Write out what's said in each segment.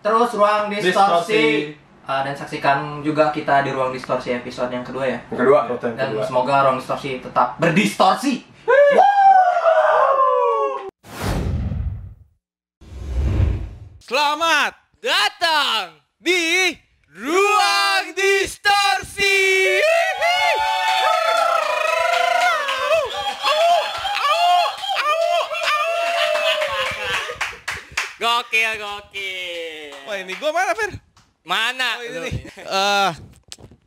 Terus ruang distorsi. Distorsi. Uh, dan saksikan juga kita di ruang distorsi episode yang kedua ya. Yang kedua, Dan kedua. semoga ruang distorsi tetap berdistorsi. Selamat datang di Ruang Distorsi. Gokil, gokil. Wah ini gua mana Fer? Mana? Oh ini nih. Eh,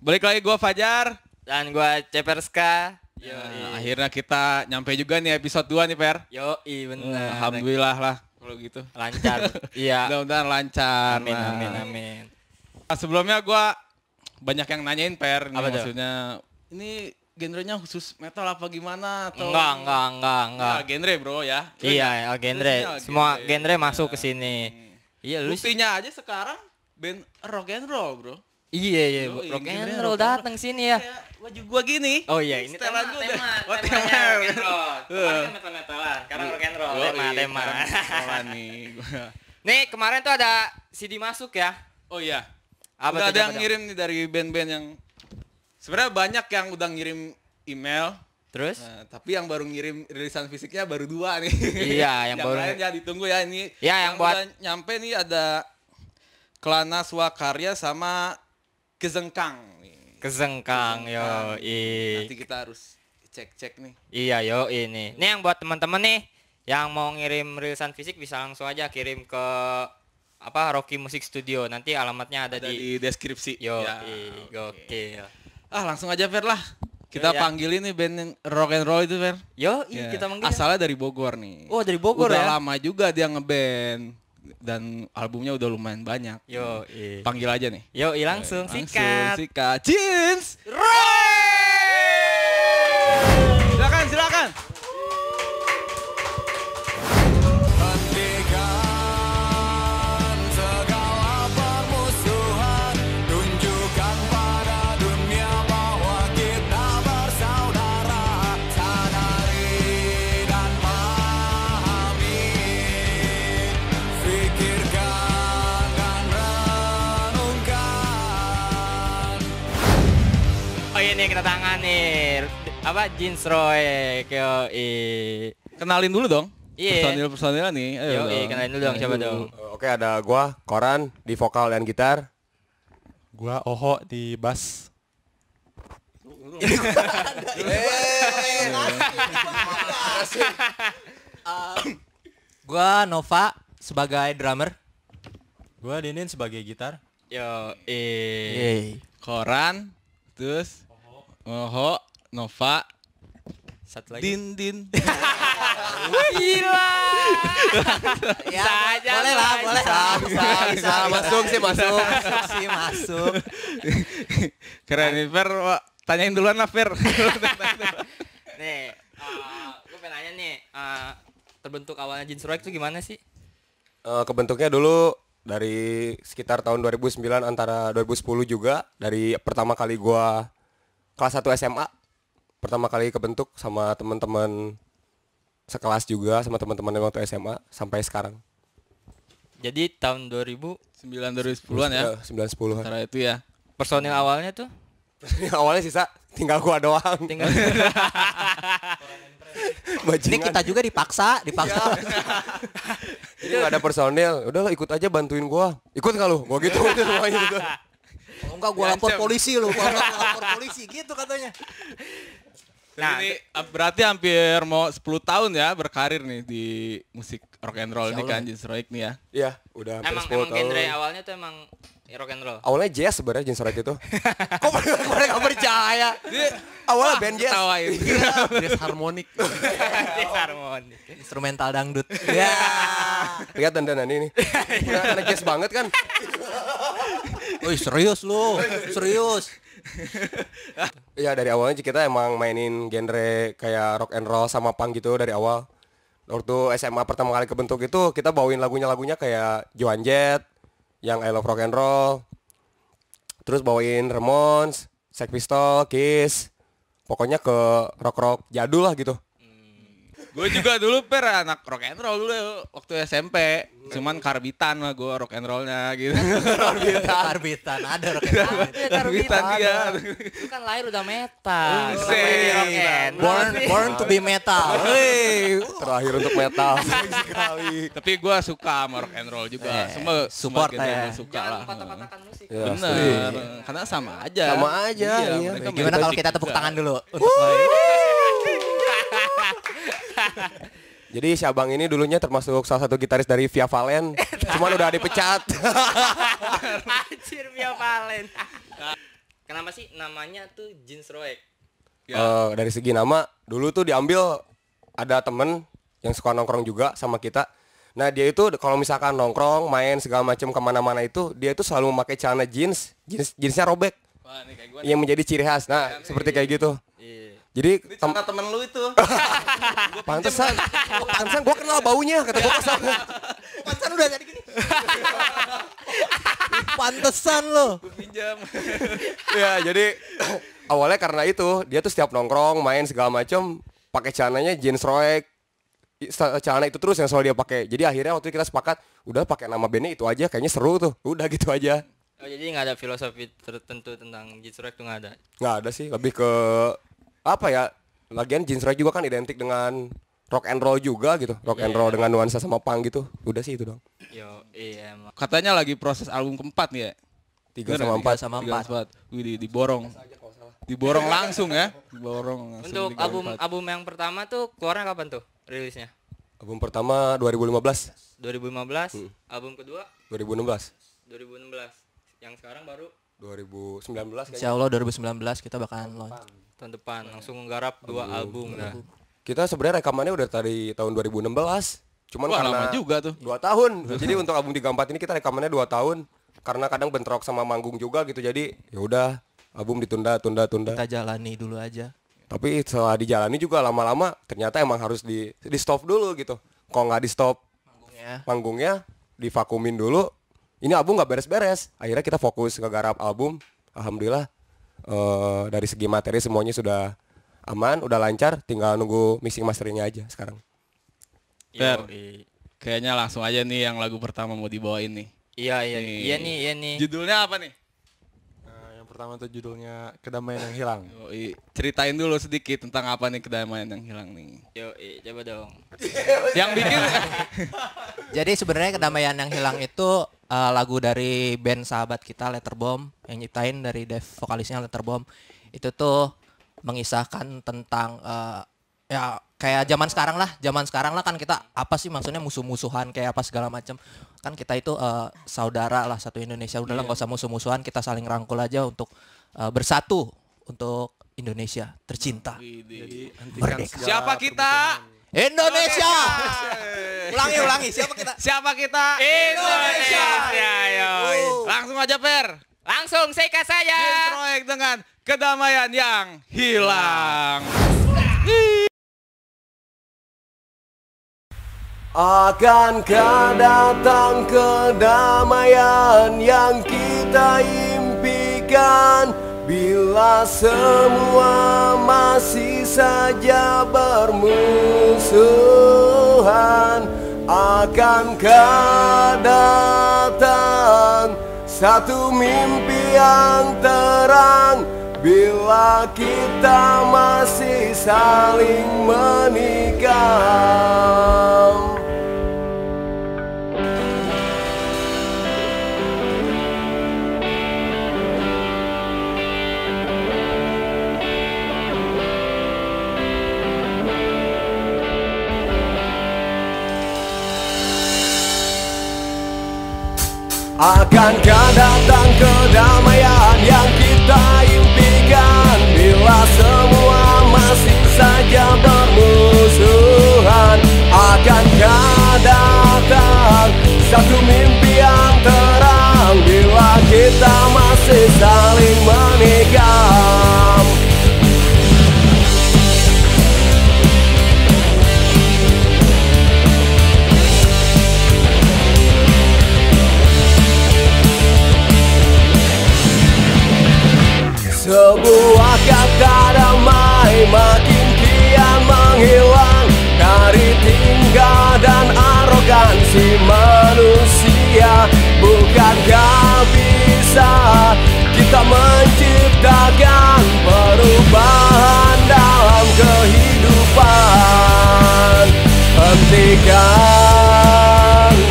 balik lagi gua Fajar. Dan gua Ceperska. Yo, Nah, akhirnya kita nyampe juga nih episode 2 nih Fer. Yo, i bener. Alhamdulillah lah kalau gitu. Lancar. iya. Mudah-mudahan lancar. Amin, Nah, amin, amin. Nah, sebelumnya gua banyak yang nanyain Per, Apa maksudnya ini genrenya khusus metal apa gimana atau Enggak, enggak, enggak, enggak. Ya, genre bro ya. Iya, ya, genre. Semua genre. genre masuk ke sini. Iya, lu. Buktinya aja sekarang band rock and roll bro. Iya, iya, Yoi, rock and roll datang sini ya. Baju gua gini. Oh iya, ini tema, gua tema. Oh, tema. rock and roll. Kemarin kan metal-metalan, sekarang rock and roll, tema, tema. nih. Nih, kemarin tuh ada CD masuk ya. Oh iya. Apa ada yang ngirim nih dari band-band yang sebenarnya banyak yang udah ngirim email. Terus? Nah, tapi yang baru ngirim rilisan fisiknya baru dua nih. Iya, yang baru- lain ya ditunggu ya ini. Ya, yang buat- udah nyampe nih ada Kelana Swakarya sama Kezengkang nih. Kesengkang, yo, Nanti kita harus cek-cek nih. Iya yo ini. Ini yang buat teman-teman nih yang mau ngirim rilisan fisik bisa langsung aja kirim ke apa Rocky Music Studio. Nanti alamatnya ada, Ada di, di deskripsi. yo Ya, i, oke. gokil. Ah, langsung aja Fer lah. Kita Iya, iya. panggilin nih band yang rock and roll itu Fer. Yo Ya, kita manggil. Asalnya dari Bogor nih. Oh dari Bogor udah ya. lama juga dia ngeband dan albumnya udah lumayan banyak. Yo i. Panggil aja nih. Yo i langsung, sikat. sikat. Jeans. Silakan, Ini kedatangan nih apa Jeans Roy. Yo i. Kenalin dulu dong. Iya. Personil-personilnya nih. Ayo Yo i, dong. kenalin dulu dong siapa dong. Oke ada gua Koran di vokal dan gitar. Gua Oho di bass. Gua Nova sebagai drummer. Gua Dinin sebagai gitar. Yo i. Koran, terus Oho, Nova, Satu lagi. Din Din. Gila. Ya, Saja boleh lah, boleh lah, bisa, bisa, Masuk sih, masuk. masuk sih, masuk. Keren nih Fer. Tanyain duluan lah Fer. Nih, gue pengen nanya nih, eh, terbentuk awalnya Jeans Roy itu gimana sih? Eh, kebentuknya dulu dari sekitar tahun 2009 antara 2010 juga dari pertama kali gua kelas 1 SMA. Pertama kali kebentuk sama teman-teman sekelas juga sama teman-teman yang waktu SMA sampai sekarang. Jadi tahun 2000 9 2010-an ya. Eh, 9 10 Antara itu ya. personil awalnya tuh Awalnya sisa tinggal gua doang. tinggal Ini kita juga dipaksa, dipaksa. Jadi nggak ada personil. Udah ikut aja bantuin gua. Ikut nggak lu? Gua gitu semuanya gitu. Kalau enggak gua lapor polisi lu, kalau gua lapor polisi gitu katanya. Nah, ini uh, berarti hampir mau 10 tahun ya berkarir nih di musik rock and roll ini kan Jeans Roy nih ya. Iya, udah hampir emang 10 emang tahun. genre awalnya tuh emang rock and roll. Awalnya jazz sebenarnya Jeans Rock itu. Kok pada nggak percaya? Awalnya band jazz. Ketawain. Jazz harmonik. Disharmoni. Instrumental dangdut. Ya. Lihat dandanan ini. Anak jazz banget kan? Wih, serius lu. Serius. Iya dari awalnya kita emang mainin genre kayak rock and roll sama punk gitu dari awal. Waktu SMA pertama kali kebentuk itu kita bawain lagunya-lagunya kayak Joan Jett, yang I Love Rock and Roll. Terus bawain Ramones, Sex Pistols, Kiss, pokoknya ke rock rock jadul lah gitu Gue juga dulu per anak rock and roll dulu waktu SMP. Cuman karbitan lah gue rock and rollnya gitu. Karbitan ada rock and roll. karbitan dia. Itu kan lahir udah metal. Born born to be metal. Terakhir untuk metal sekali Tapi gue suka sama rock and roll juga. Eh, Semua support semua ya. suka Jangan lah. patah-patahkan musik. Ya, Bener. Karena sama aja. Sama aja, iya. main Gimana kalau kita tepuk tangan dulu untuk jadi si abang ini dulunya termasuk salah satu gitaris dari Via Valen cuman udah dipecat Anjir Via Valen. Kenapa sih namanya tuh Jeans Roek? Ya. Eh, dari segi nama dulu tuh diambil ada temen yang suka nongkrong juga sama kita nah dia itu kalau misalkan nongkrong main segala macam ke mana-mana itu dia itu selalu memakai celana jeans jeans jeansnya robek Wah, nih kayak gue. yang menjadi ciri khas nah seperti kayak gitu Iya. Jadi tem- temen lu itu. pantesan pantesan gua kenal baunya kata gua ke sana Pantesan udah jadi gini. Pantesan lo. Pinjam. ya jadi awalnya karena itu dia tuh setiap nongkrong main segala macam pakai celananya jeans roek celana itu terus yang selalu dia pakai jadi akhirnya waktu itu kita sepakat udah pakai nama bandnya itu aja kayaknya seru tuh udah gitu aja Oh jadi nggak ada filosofi tertentu tentang Jeans Roek tuh nggak ada. nggak ada sih lebih ke apa ya lagian jeans roek juga kan identik dengan rock and roll juga gitu rock and roll dengan nuansa sama punk gitu udah sih itu dong Yo iya emang. Katanya lagi proses album keempat nih ya. tiga sama empat sama empat. Wih, di- diborong. Diborong langsung ya. Diborong langsung. Untuk album empat. album yang pertama tuh keluarnya kapan tuh rilisnya? album pertama 2015 2015. Album kedua 2016 2016. Yang sekarang baru 2019 kayaknya Insya Allah 2019 kita bakalan launch. Tahun depan langsung menggarap dua album dah. Kita sebenarnya rekamannya udah dari tahun 2016. Cuman Wah, karena lama juga tuh. Dua tahun. jadi untuk album 34 ini kita rekamannya dua tahun. Karena kadang bentrok sama manggung juga gitu. Jadi ya udah album ditunda, tunda, tunda. Kita jalani dulu aja. Tapi setelah dijalani juga lama-lama ternyata emang harus di di stop dulu gitu. Kalau nggak di stop Manggungnya. manggungnya, divakumin dulu. Ini album nggak beres-beres. Akhirnya kita fokus ke garap album. Alhamdulillah eh, dari segi materi semuanya sudah aman, udah lancar. Tinggal nunggu mixing masteringnya aja sekarang. Yoi. Kayaknya langsung aja nih yang lagu pertama mau dibawain nih. Iya iya Nih. iya nih iya nih. Judulnya apa nih? Pertama tuh judulnya Kedamaian yang Hilang. Yoi. Ceritain dulu sedikit tentang apa nih kedamaian yang hilang nih. Yo coba dong. yang bikin Jadi sebenarnya kedamaian yang hilang itu eh, lagu dari band sahabat kita Letterbomb yang nyiptain dari Dev vokalisnya Letterbomb. Itu tuh mengisahkan tentang eh, ya kayak zaman sekarang lah, zaman sekarang lah kan kita apa sih maksudnya musuh-musuhan kayak apa segala macam. Kan kita itu eh, saudara lah satu Indonesia. Udahlah nggak usah musuh-musuhan, kita saling rangkul aja untuk eh, bersatu untuk Indonesia tercinta. Jadi Merdeka. siapa kita? Indonesia. ulangi ulangi siapa kita? Siapa kita? Indonesia. Yoi. Langsung aja Per. Langsung seka saja. Jeans Proyek dengan kedamaian yang hilang. Akankah datang kedamaian yang kita impikan. Bila semua masih saja bermusuhan Akankah datang satu mimpi yang terang. Bila kita masih saling menikah Akankah datang kedamaian yang kita impikan. Bila semua masih saja bermusuhan Akankah datang satu mimpi yang terang. Bila kita masih saling menikam Sebuah kata damai makin kian menghilang. Dari tingkah dan arogansi manusia. Bukankah bisa kita menciptakan perubahan dalam kehidupan. Hentikan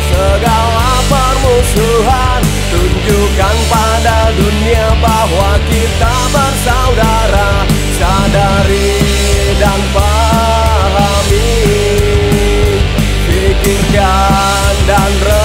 segala permusuhan. Tunjukkan pada dunia bahwa kita bersaudara Sadari dan pahami Pikirkan dan renungkan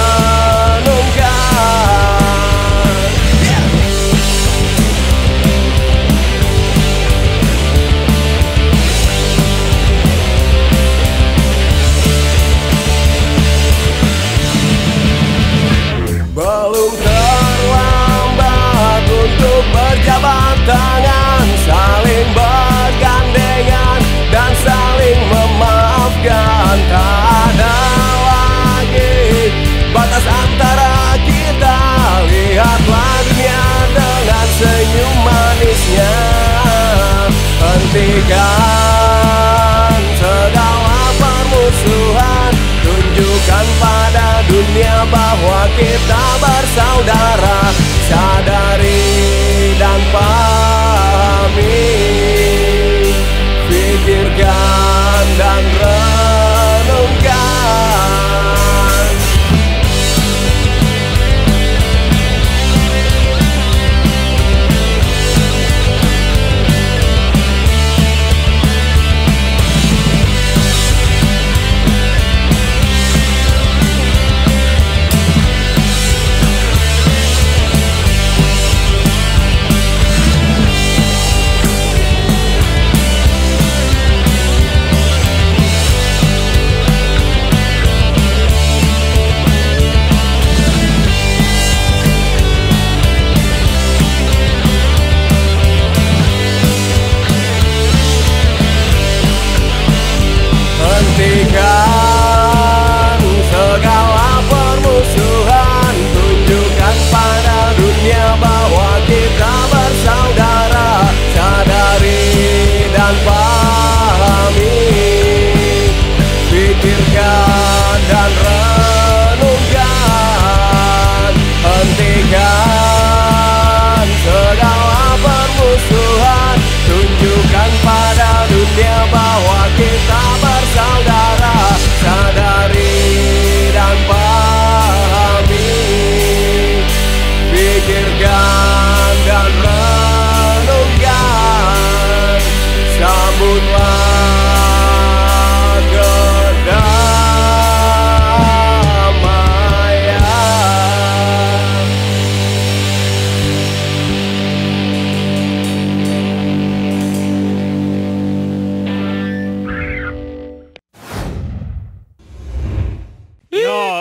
他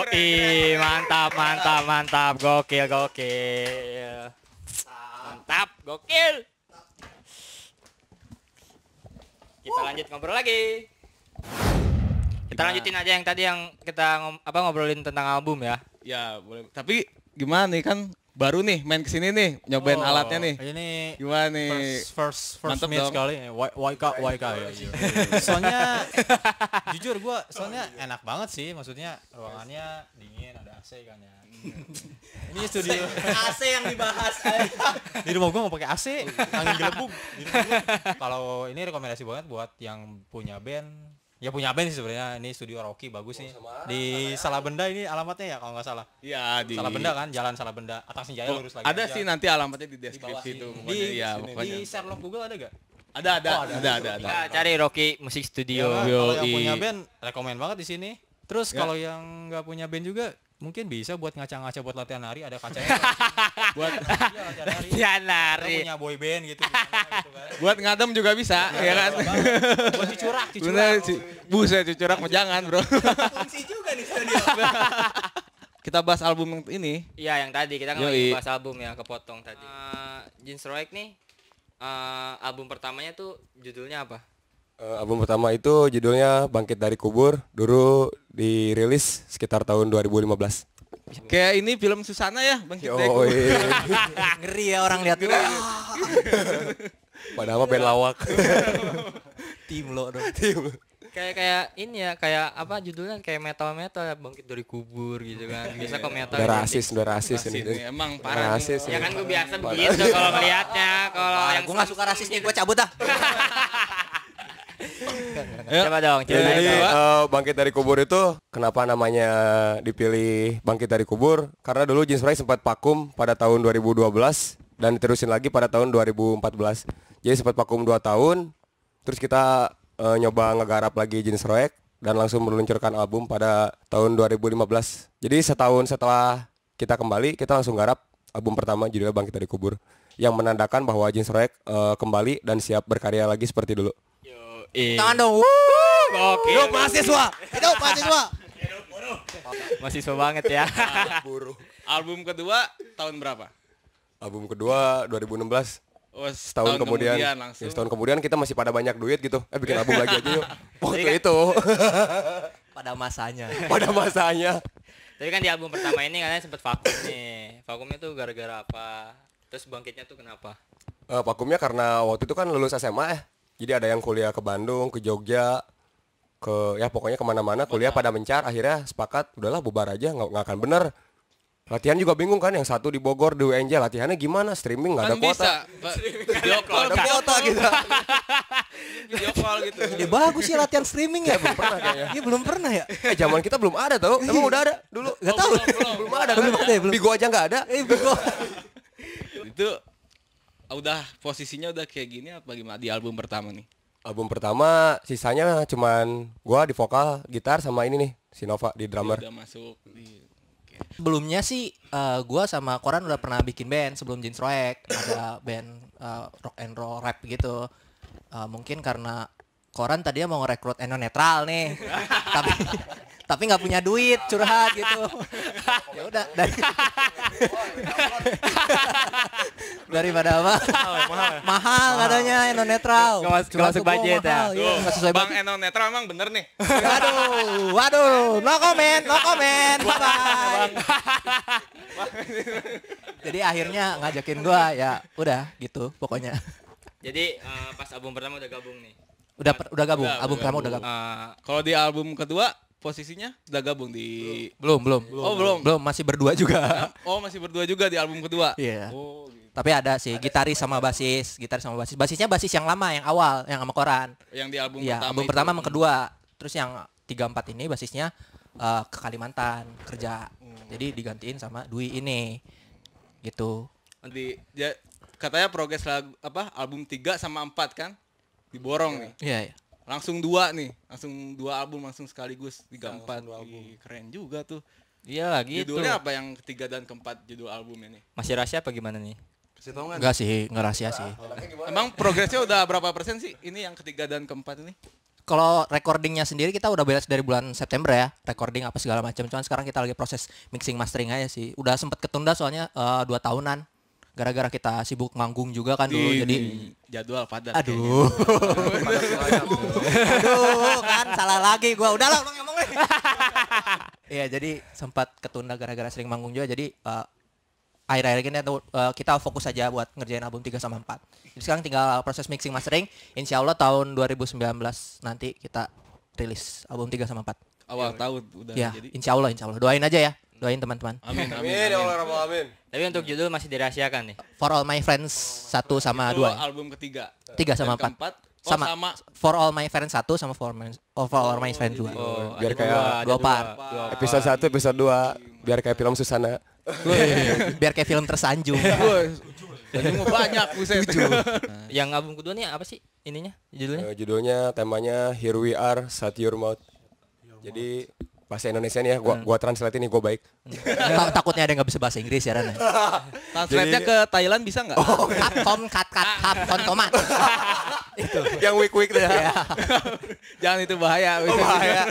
Yo, mantap, mantap, mantap, gokil, gokil, mantap, gokil. Kita lanjut ngobrol lagi. Kita lanjutin aja yang tadi yang kita ngom- apa ngobrolin tentang album ya. Ya boleh. Tapi gimana nih kan baru nih main ke sini nih nyobain Oh, alatnya nih. Ini Gimana nih? first first first Mantep meet dong. sekali. YK YK ya. soalnya jujur gua soalnya enak banget sih maksudnya ruangannya dingin ada AC kan ya. Ini studio AC yang dibahas. di rumah gua nggak pakai AC, angin gelembung. Kalau ini rekomendasi banget buat yang punya band Ya punya band sih sebenarnya ini studio Rocky bagus nih di Salabenda ini alamatnya ya kalau nggak salah Iya di Salabenda kan jalan Salabenda atas Senjaya Oh, lurus lagi ada aja. sih nanti alamatnya di deskripsi itu di, pokoknya. Iya, di pokoknya. Sherlock Google ada gak? Ada ada Oh, ada ada. ada ada. Kita cari Rocky Musik Ya, Studio. kalau yang punya band rekomen banget di sini. Terus Ya. kalau yang nggak punya band juga mungkin bisa buat ngaca-ngaca buat latihan nari ada kacanya. Buat latihan nari. Ya Kita nari. punya boy band gitu, gitu kan. buat ngadem juga bisa ya kan. Buat cucurak, cucurak. Bener. Buset cucurak mah jangan, Bro. Fungsi juga nih studio. Kita bahas album yang ini. Iya yang tadi kita nggak lagi bahas album ya kepotong tadi. Eh, Jeans Roik nih eh, album pertamanya tuh judulnya apa? Eh, album pertama itu judulnya Bangkit dari Kubur. Dulu dirilis sekitar tahun 2015. Kayak ini film Susana ya, Bang Kita Eko. Yoi. Ngeri ya orang lihat. Padahal mah band lawak. Tim lo dong. Tim. kayak kayak ini ya kayak apa judulnya kayak metal metal ya bangkit dari kubur gitu kan biasa kok metal Udah identik. rasis, udah rasis ini. emang parah Rasis. ya kan gue biasa begitu kalau ngelihatnya kalau yang gue gak suka rasis nih, gue cabut ah. Coba dong ceritain jadi dong. eh, bangkit dari kubur itu kenapa namanya dipilih bangkit dari kubur? Karena dulu Jeans Ray sempat vakum pada tahun 2012 dan diterusin lagi pada tahun 2014. Jadi sempat vakum 2 tahun, terus kita eh, nyoba ngegarap lagi Jeans Roek dan langsung meluncurkan album pada tahun 2015. Jadi setahun setelah kita kembali, kita langsung garap album pertama judulnya Bangkit dari Kubur yang menandakan bahwa Jeans Roek eh, kembali dan siap berkarya lagi seperti dulu. Ih, Tangan dong. Gokil. Hidup mahasiswa. Hidup mahasiswa. mahasiswa banget ya Buru. Album kedua tahun berapa? Album kedua 2016 Oh, setahun kemudian, langsung. ya, setahun kemudian kita masih pada banyak duit gitu eh bikin album lagi aja yuk waktu itu Pada masanya. pada masanya tapi kan di album pertama ini katanya sempet vakum nih vakumnya tuh gara-gara apa terus bangkitnya tuh kenapa Eh, vakumnya karena waktu itu kan lulus SMA ya jadi ada yang kuliah ke Bandung ke Jogja ke ya pokoknya ke mana-mana kuliah pada mencar akhirnya sepakat udahlah bubar aja nggak nggak akan bener latihan juga bingung kan yang satu di Bogor di UNJ latihannya gimana? Streaming nggak ada kan kuota video call ada kuota kita video call gitu. Ya bagus sih latihan streaming ya. belum pernah kayaknya. Iya belum pernah ya. eh zaman kita belum ada tau. Emang udah ada? Dulu. Gak tahu. belum ada kan? Belum ada ya, belum. Bigo aja nggak ada. Eh Bigo. itu udah posisinya udah kayak gini apa gimana di album pertama nih Album pertama sisanya cuman gua di vokal, gitar sama ini nih, si Nova di drummer. udah masuk di Sebelumnya sih eh, gua sama Koran udah pernah bikin band sebelum Jeans Roek. Ada band eh, rock and roll rap gitu. Eh, mungkin karena Koran tadinya mau ngerekrut Eno Netral nih. tapi tapi nggak punya duit curhat gitu. ya udah dari daripada apa? mahal, katanya Eno Netral. Nggak masuk- masuk budget ya? mahal, iya, nggak sesuai Bang. Eno Netral emang bener nih Waduh, waduh, no comment, no comment, bye bye. Jadi akhirnya ngajakin gua ya, udah gitu pokoknya. jadi eh, pas album pertama udah gabung nih Udah udah gabung, Udah, album pertama udah gabung. Eh, kalau di album kedua posisinya udah gabung di Belum, belum. Oh, belum. Belum, masih berdua juga. oh masih berdua juga di album kedua Iya. oh gitu. Tapi ada sih gitaris sama basis, gitaris sama basis. Basisnya basis yang lama, yang awal, yang sama koran. yang di album Iya, pertama album itu. pertama sama kedua. Terus yang tiga empat ini basisnya eh, ke Kalimantan kerja. Jadi digantiin sama Dwi ini. Gitu. di ya, katanya progres lagu apa album 3 sama 4 kan diborong nih Iya, iya. Langsung dua nih langsung dua album langsung sekaligus tiga empat. Ih, keren juga tuh. Iya lah gitu. Judulnya apa yang ketiga dan keempat judul album ini? Masih rahasia apa gimana nih? Enggak sih, enggak rahasia sih. emang progresnya udah berapa persen sih ini yang ketiga dan keempat ini? Kalau recordingnya sendiri kita udah beres dari bulan September ya, recording apa segala macam. Cuman sekarang kita lagi proses mixing mastering aja sih. Udah sempet ketunda soalnya eh, dua tahunan. Gara-gara kita sibuk manggung juga kan dulu, jadi jadwal padat aduh, aduh kan salah lagi gua. Udah lah, ngomong deh. Iya, jadi sempat ketunda gara-gara sering manggung juga. Jadi eh, akhir-akhir ini eh, kita fokus aja buat ngerjain album 3 sama 4. Jadi sekarang tinggal proses mixing mastering. Insya Allah tahun 2019 nanti kita rilis album 3 sama 4. awal tahun udah Ya, jadi insya Allah, insya Allah. Doain aja ya, doain teman-teman. amin amin, Amin ya amin. Allah Rabbal Alamin. tapi untuk judul masih dirahasiakan nih For all my friends satu sama Itu dua, album ketiga tiga sama Dan empat. keempat oh, sama, sama, for all my friends satu sama for, my, oh, for all my friends dua. oh, Biar kayak dua, dua part. Episode 1, episode 2 biar kayak film Susana. Biar kayak film tersanjung. Jadi mau banyak buset yang album kedua nih apa sih ininya judulnya Eh, judulnya temanya Here We Are Shut Your Mouth. Jadi bahasa Indonesia nih ya, gua gua translate ini gua baik. Ta- Takutnya ada yang nggak bisa bahasa Inggris ya Ran. translate-nya ke Thailand bisa nggak Kat tom kat kat hap ton tomat. Yang weak-weak tuh ya. jangan itu bahaya Oh, bahaya.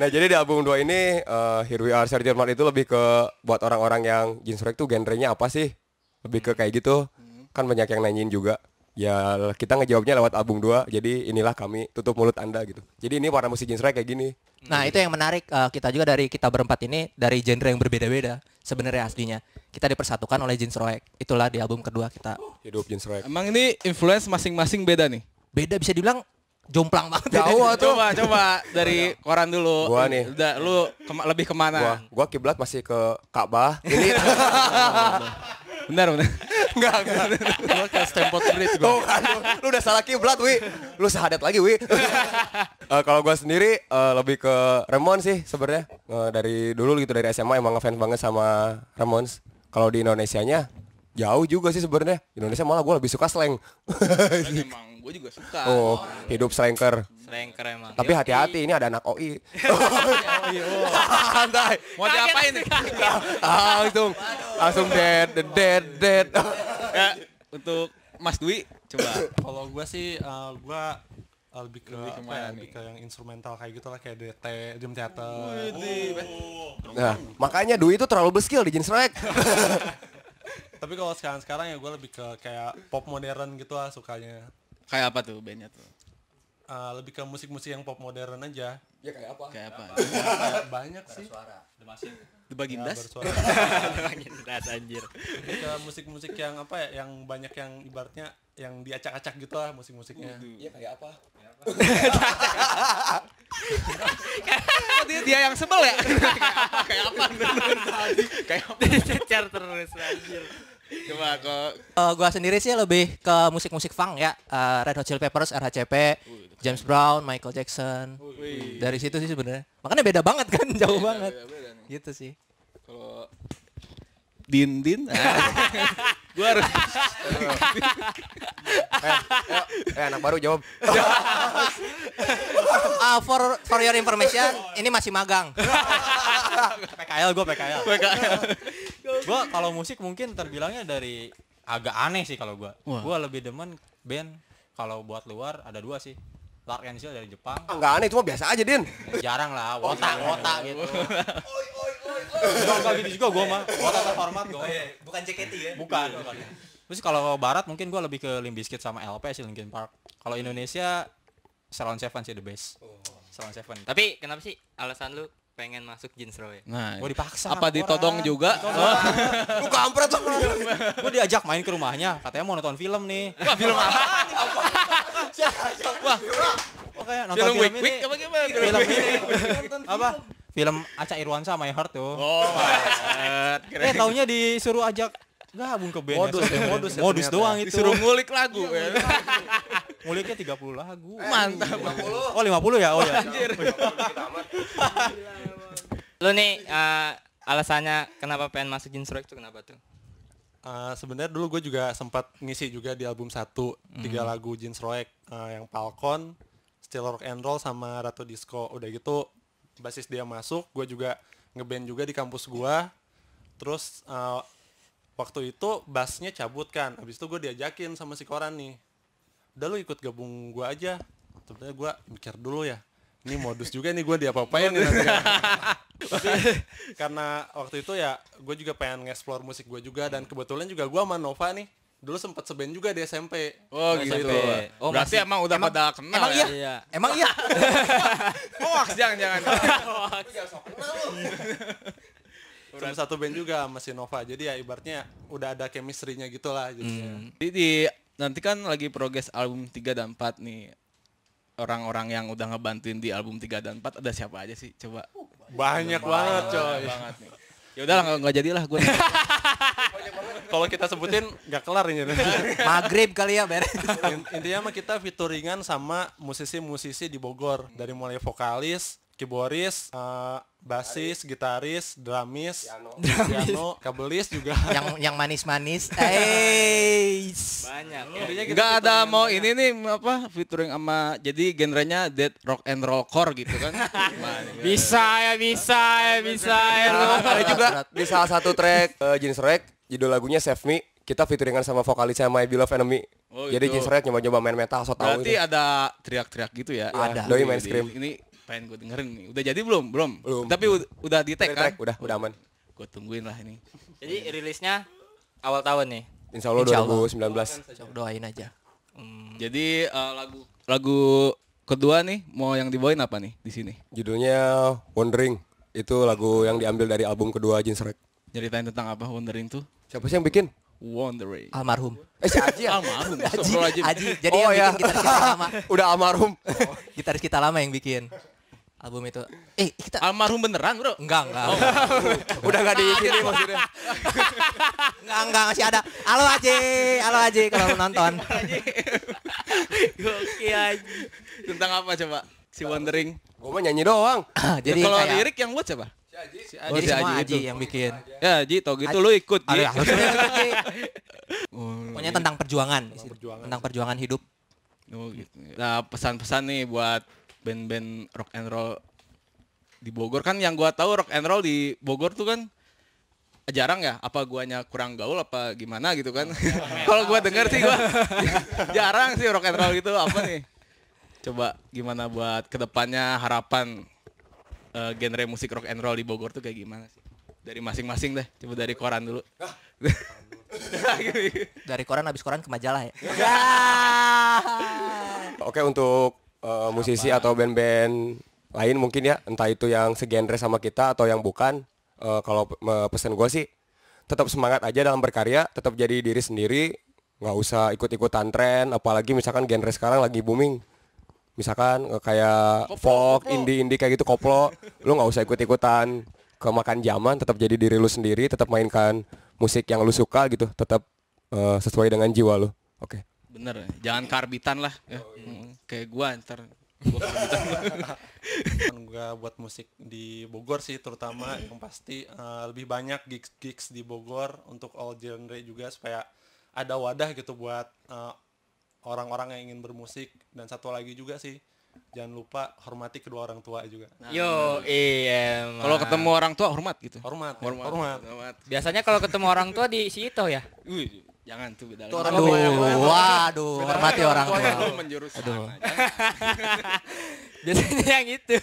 Nah jadi di album 2 ini eh, Here We Are Mouth itu lebih ke buat orang-orang yang jeans rock tuh genrenya apa sih? Lebih ke kayak gitu. Kan banyak yang nanyain juga. Ya kita ngejawabnya lewat album 2 Jadi inilah kami tutup mulut anda gitu Jadi ini warna musik jeans rock kayak gini Nah itu yang menarik eh, kita juga dari kita berempat ini dari genre yang berbeda-beda sebenarnya aslinya kita dipersatukan oleh Jeans Roek itulah di album kedua kita Hidup jeans rock emang ini influence masing-masing beda nih beda bisa dibilang jomplang banget. Jauh tuh. Coba coba dari koran dulu. Gua nih. Udah lu kema- lebih Gua ke mana? gua kiblat masih ke Ka'bah. Ini Benar benar. Enggak enggak. Gua ke Stamford Bridge gua. Tuh kan, lu, lu udah salah kiblat, Wi. Lu sahadat lagi, Wi. Eh, kalau gua sendiri eh, lebih ke Ramones sih sebenarnya. Eh, dari dulu gitu dari SMA emang ngefans banget sama Ramones. Kalau di Indonesianya jauh juga sih sebenarnya. Indonesia malah gua lebih suka slang. Emang gue juga suka. oh, hidup slanker. Slanker emang. Tapi hati-hati ini ada anak OI. Santai. Mau diapain nih? langsung langsung dead dead dead. ya, untuk Mas Dwi coba. Kalau gua sih eh, gua eh, lebih ke Lebih apa ke mana ya, lebih ke yang instrumental kayak gitu lah kayak DT, Dream Theater. Nah, makanya Dwi itu terlalu beskill di jeans rek. Tapi kalau sekarang-sekarang ya gua lebih ke kayak pop modern gitu lah sukanya. Kayak apa tuh bandnya tuh? Eh, lebih ke musik-musik yang pop modern aja. Ya kayak apa? Kayak apa? Kayak banyak sih. The Ya, Bagindas? bersuara. Das anjir. Lebih ke musik-musik yang apa ya, yang banyak yang ibaratnya yang diacak-acak gitu lah musik-musiknya. Iya kayak apa? Dia, dia yang sebel ya? kayak apa? Kayak apa? Kayak apa? Dicecer terus anjir. Coba kok Eh, gua sendiri sih lebih ke musik-musik funk ya. Eh, Red Hot Chili Peppers, RHCP, James Brown, Michael Jackson. Dari situ sih sebenarnya. Makanya beda banget kan, jauh banget. Gitu sih. kalau Din Din, gue harus Eh anak baru jawab. Ah, for for your information, ini masih magang. PKL gue PKL. gue kalau musik mungkin terbilangnya dari agak aneh sih kalau gue. Gue lebih demen band kalau buat luar ada dua sih. Lark and Seal dari Jepang. Enggak aneh cuma biasa aja, Din. Jarang lah, wota wota gitu. Enggak enggak gitu juga gue mah. Wota terhormat gue. Bukan JKT ya? Bukan. bukan. Terus kalau barat mungkin gue lebih ke Limp Bizkit sama LP sih Linkin Park. Kalau Indonesia Salon Seven sih the best. Salon Seven. Tapi kenapa sih alasan lu pengen masuk jeans row ya? Nah, Gue dipaksa. apa sama ditodong orang. juga? Lu kampret lu. Gue diajak main ke rumahnya, katanya mau nonton film nih. Wah, film apa? Wah, Makanya nonton film film, ini. Apa gimana? Film ini. apa? Film Aca Irwansa My Heart tuh. Oh, my eh taunya disuruh ajak gabung ke band. Modus ya, modus ya modus doang itu. Disuruh ngulik lagu ya. Nguliknya 30 lagu. Mantap. Oh 50 ya? Oh ya. Lu nih eh, alasannya kenapa pengen masuk row itu kenapa tuh? Eh, sebenarnya dulu gue juga sempat ngisi juga di album satu tiga lagu Jeans Roek eh, yang Falcon, Still Rock and Roll sama Ratu Disco. Udah gitu basis dia masuk, gue juga ngeband juga di kampus gue. Terus eh, waktu itu bassnya cabut kan, habis itu gue diajakin sama si Koran nih. Udah lu ikut gabung gue aja. Sebenarnya gue mikir dulu ya. Ini modus juga nih gue diapa-apain nih nanti. Tapi karena waktu itu ya gue juga pengen nge-explore musik gue juga dan kebetulan juga gue sama Nova nih dulu sempat seband juga di SMP. Oh, Waktu gitu. itu. Oh, Berarti masih- emang udah emang- pada kenal Emang ya? iya? Emang iya? Hoax jangan-jangan. Cuma satu band juga sama si Nova. Jadi ya ibaratnya udah ada chemistry-nya gitu lah. Jadi di nanti kan lagi progres album 3 dan 4 nih. Orang-orang yang udah ngebantuin di album 3 dan 4 ada siapa aja sih? Coba. Banyak banget coy. banget nih. Ya udahlah nggak nggak jadilah gue. Kalau kita sebutin nggak kelar ini. Maghrib kali ya beres. In- Intinya mah kita featuringan sama musisi-musisi di Bogor dari mulai vokalis, keyboardis, eh, basis, gitaris, drumis, piano, kabelis juga. yang yang manis-manis. Eh. Banyak. ya. Intinya kita Nggak ada mau ini nih apa featuring sama jadi genrenya dead rock and roll core gitu kan. Bisa ya, bisa ya, bisa ya. ada juga di salah satu track eh, Jeans Rek judul lagunya Save Me kita featuringan sama vokalisnya My Beloved Enemy. Oh, Jadi. Jeans Rek nyoba-nyoba main metal so tau Berarti itu. ada teriak-teriak gitu ya? Ada. Wih, Doi main scream. Ini pengen gue dengerin nih. Udah jadi belum? Belum. Belum. Tapi ud- udah di tag kan? track udah udah aman. Gue tungguin lah ini. Jadi rilisnya awal tahun nih. Insya Allah Insya Allah. 2019. Coba doain aja. Jadi eh, lagu lagu kedua nih mau yang dibawain apa nih di sini? Judulnya Wondering. Itu lagu yang diambil dari album kedua Jeans Rek. Ceritain tentang apa Wondering tuh? Siapa sih yang bikin? Wondering. Almarhum. Eh si Aji ya? Almarhum. Aji. Aji. Jadi Oh, yang ya. bikin gitaris kita lama. Udah almarhum. Gitaris kita lama yang bikin album itu. Eh, kita Almarhum beneran bro? enggak, enggak. Udah nggak di sini maksudnya. Enggak, enggak masih ada. Halo Aji, halo Aji kalau lu nonton. Gokil aja. Tentang apa coba? Si Wondering. Gue mah nyanyi doang. Jadi Ya, kalau kayak- lirik yang buat siapa? Si Oh, jadi si semua Aji Aji itu. yang bikin. Ya Ji, tau gitu lu ikut Ji. Ada harus Aji. Oh, Pokoknya tentang perjuangan, perjuangan. tentang perjuangan hidup. Oh, gitu. Nah pesan-pesan nih buat band-band rock and roll di Bogor. Kan yang gua tahu rock and roll di Bogor tuh kan jarang ya apa guanya kurang gaul apa gimana gitu kan. Kalau gua denger sih gua jarang sih rock and roll gitu apa nih? Coba gimana buat ke depannya harapan eh, genre musik rock and roll di Bogor tuh kayak gimana sih? Dari masing-masing deh coba dari koran dulu. Dari koran habis koran ke majalah ya. Oke untuk eh, musisi atau band-band lain mungkin ya entah itu yang segenre sama kita atau yang bukan. Eh, kalau eh, pesan gue sih tetap semangat aja dalam berkarya tetap jadi diri sendiri nggak usah ikut-ikutan tren apalagi misalkan genre sekarang lagi booming. Misalkan eh, kayak folk indie indie kayak gitu koplo. Lu nggak usah ikut-ikutan. Kemakan zaman tetap jadi diri lu sendiri tetap mainkan musik yang lu suka gitu tetap eh, sesuai dengan jiwa lu. Oke bener jangan karbitan lah ya. Mm, kayak gua ntar gua karbitan kan gue buat musik di Bogor sih terutama yang pasti eh, lebih banyak gigs gigs di Bogor untuk all genre juga supaya ada wadah gitu buat eh, orang-orang yang ingin bermusik dan satu lagi juga sih jangan lupa hormati kedua orang tua juga Yo, iya. Kalau ketemu orang tua hormat gitu. hormat Hormat. hormat, Hormat. biasanya kalau ketemu orang tua di situ ya. Jangan tuh beda lagi. aduh, waduh, hormati orang tua. Lu menjurus Aduh. Biasanya yang itu.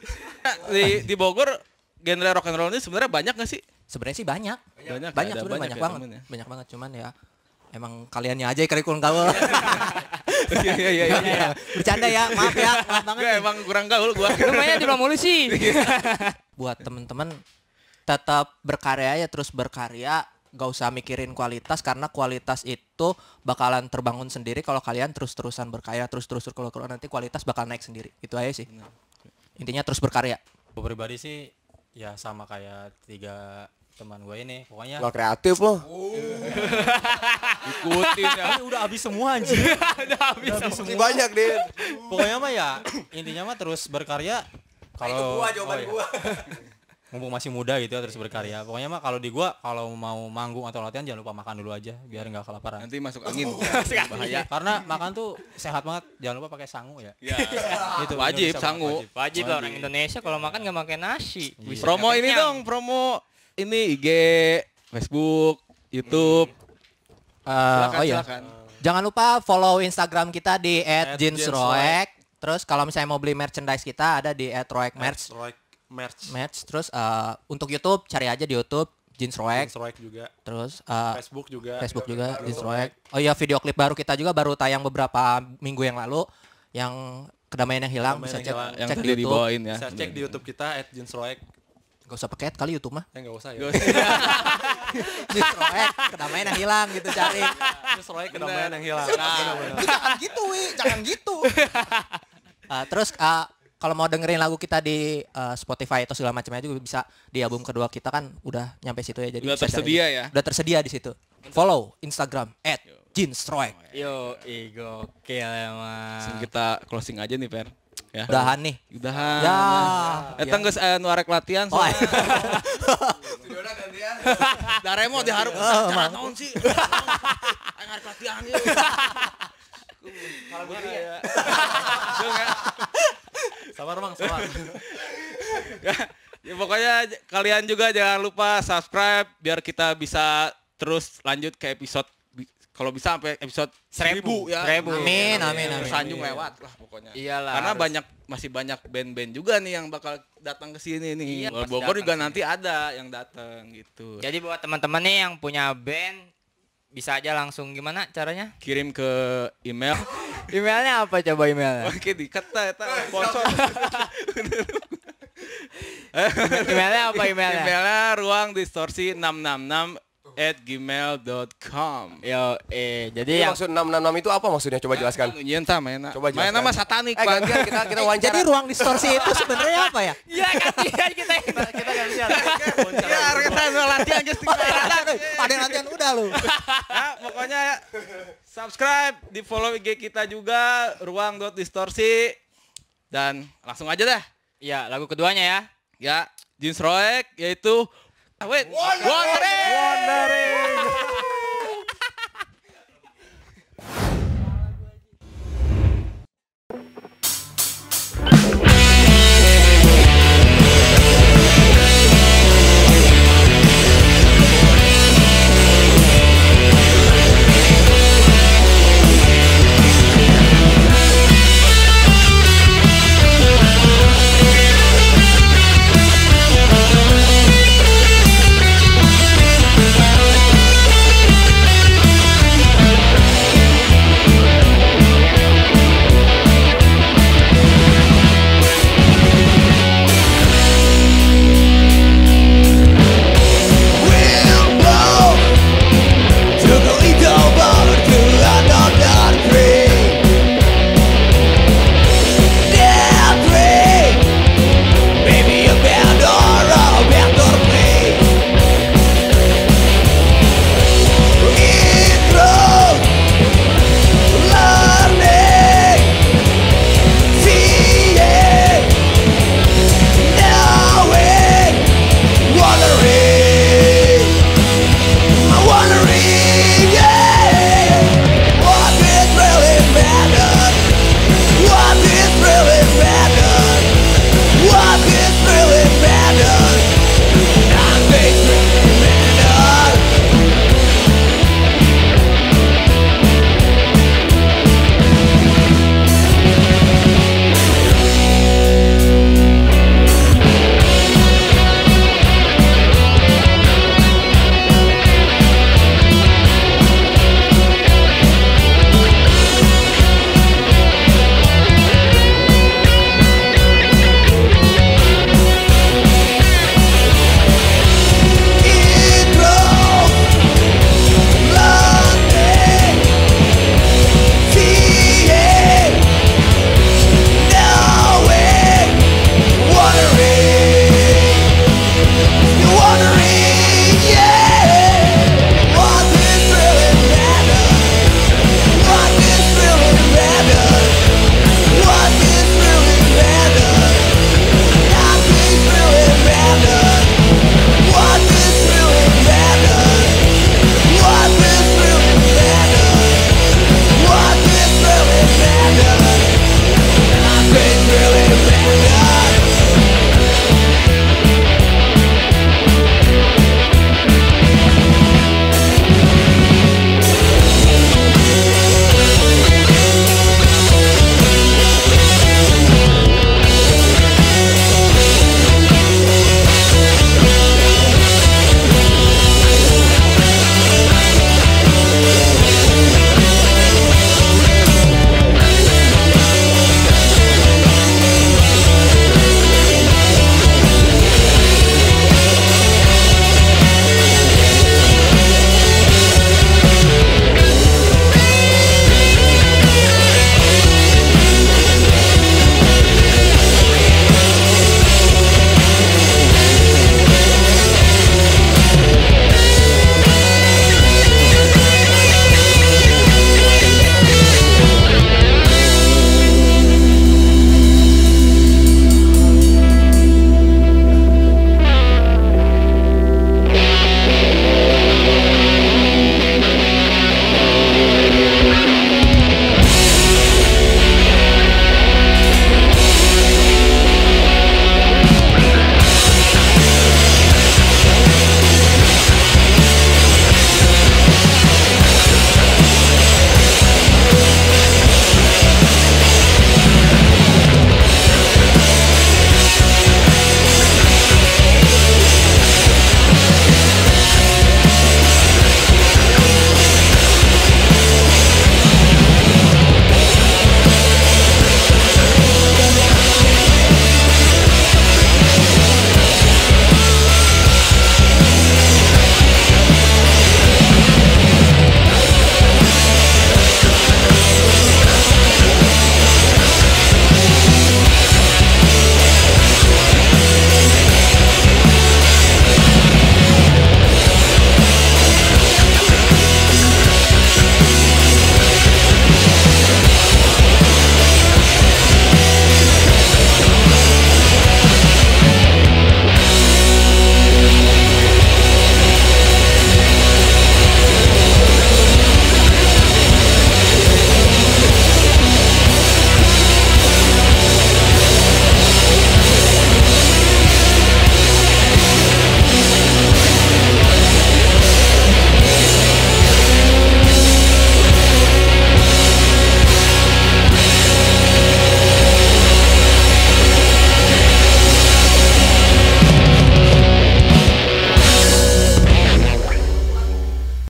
di di Bogor genre rock and roll ini sebenarnya banyak gak sih? Sebenarnya sih banyak. Banyak, Banyak ada sebenarnya banyak ya, banget. temen ya. Banyak banget cuman ya emang kaliannya aja kurikulum gaul. Iya iya iya iya. Bercanda ya, maaf ya, maaf banget. Gue emang kurang gaul gua. Lu mainnya di mulu sih. Buat temen-temen tetap berkarya ya terus berkarya gak usah mikirin kualitas karena kualitas itu bakalan terbangun sendiri kalau kalian terus-terusan berkarya terus-terus kalau kalau nanti kualitas bakal naik sendiri itu aja sih intinya terus berkarya Gue pribadi sih ya sama kayak tiga teman gue ini. Pokoknya nggak kreatif loh Ikutin ya. Ini udah habis semua anjir. udah habis, Masih banyak deh Pokoknya mah ya intinya mah terus berkarya. Kalau oh, iya. Mumpung masih muda gitu ya terus berkarya. Pokoknya mah kalau di gua kalau mau manggung atau latihan jangan lupa makan dulu aja biar nggak kelaparan. Nanti masuk angin. bahaya. Karena makan tuh sehat banget. Jangan lupa pakai sangu ya. Ya. Itu Wajib sangu. wajib. Wajib lah orang Indonesia kalau makan nggak makan nasi. Bisa Promo ini kenyang. dong, promo ini IG, Facebook, YouTube. Eh, Silakan, oh iya silakan. Jangan lupa follow Instagram kita di Jeansroek. @jeansroek. Terus kalau misalnya mau beli merchandise kita ada di @roekmerch Roek merch merch. Terus eh, untuk YouTube cari aja di YouTube Jeansroek. Roek juga Terus eh, Facebook juga Facebook juga Jeansroek. Oh iya video klip baru kita juga baru tayang beberapa minggu yang lalu yang kedamaian yang hilang Kedamaian bisa yang cek, hilang. Yang cek di YouTube. dibawain ya. bisa cek di YouTube kita @jeansroek Gak usah pakai kali YouTube mah. eh nggak usah ya Gak usah. Jeansroek kedamaian yang hilang gitu cari. Jeansroek kedamaian yang hilang jangan gitu wi jangan gitu Uh, terus uh, kalau mau dengerin lagu kita di uh, Spotify atau segala macamnya juga bisa di album kedua kita kan udah nyampe situ ya jadi Udah tersedia ya? udah tersedia di situ follow Instagram at Jeansroek Yo, Langsung emang. kita closing aja nih, Per. Ya. udahan nih Udahan. ya Eta geus aya nu arek latihan Oh, soalnya. Daremo diharap cara naon sih? Aing arek latihan ieu. Kalau gue ya. sabar bang sabar ya pokoknya j- kalian juga jangan lupa subscribe biar kita bisa terus lanjut ke episode kalau bisa sampai episode seribu, ya. Seribu. amin amin amin Sanjung lewat lah pokoknya. Iyalah, Karena harus. banyak masih banyak band-band juga nih yang bakal datang ke sini nih. Iya, Bogor juga sih. nanti ada yang datang gitu. Jadi buat teman-teman nih yang punya band bisa aja langsung gimana caranya? Kirim ke email. Emailnya apa coba emailnya? Oke, dikata eta sponsor. emailnya apa emailnya? Emailnya ruang distorsi 666 at gmail.com. Yo, eh jadi yang maksud 666 itu apa maksudnya? Coba jelaskan. Nunjukin ta mainnya. Coba Main jelaskan. nama satanik, Eh, Pak. gantian kita kita Eh, wawancara. jadi ruang distorsi itu sebenarnya apa ya? Iya gantian kita. kita gantian. Ya, kita latihan guys. Ada yang latihan udah lu. ya, pokoknya ya, subscribe, di follow IG kita juga ruang dot distorsi dan langsung aja dah. Iya, lagu keduanya ya. Ya, Jeans Roek yaitu ah, wait, Wondering.